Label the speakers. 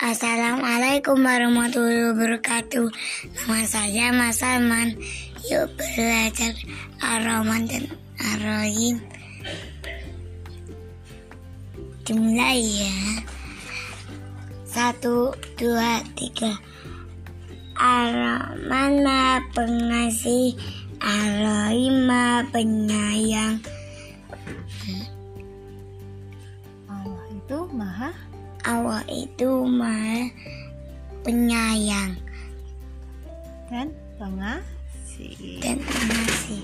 Speaker 1: Assalamualaikum warahmatullahi wabarakatuh. Nama saya Mas Salman. Yuk belajar aroma dan arohim Dimulai ya. Satu, dua, tiga. Aroma ma pengasih Ar-Rahim penyayang.
Speaker 2: Itu maha
Speaker 1: Allah itu Maha Penyayang
Speaker 2: dan pengasih.
Speaker 1: dan pengasih.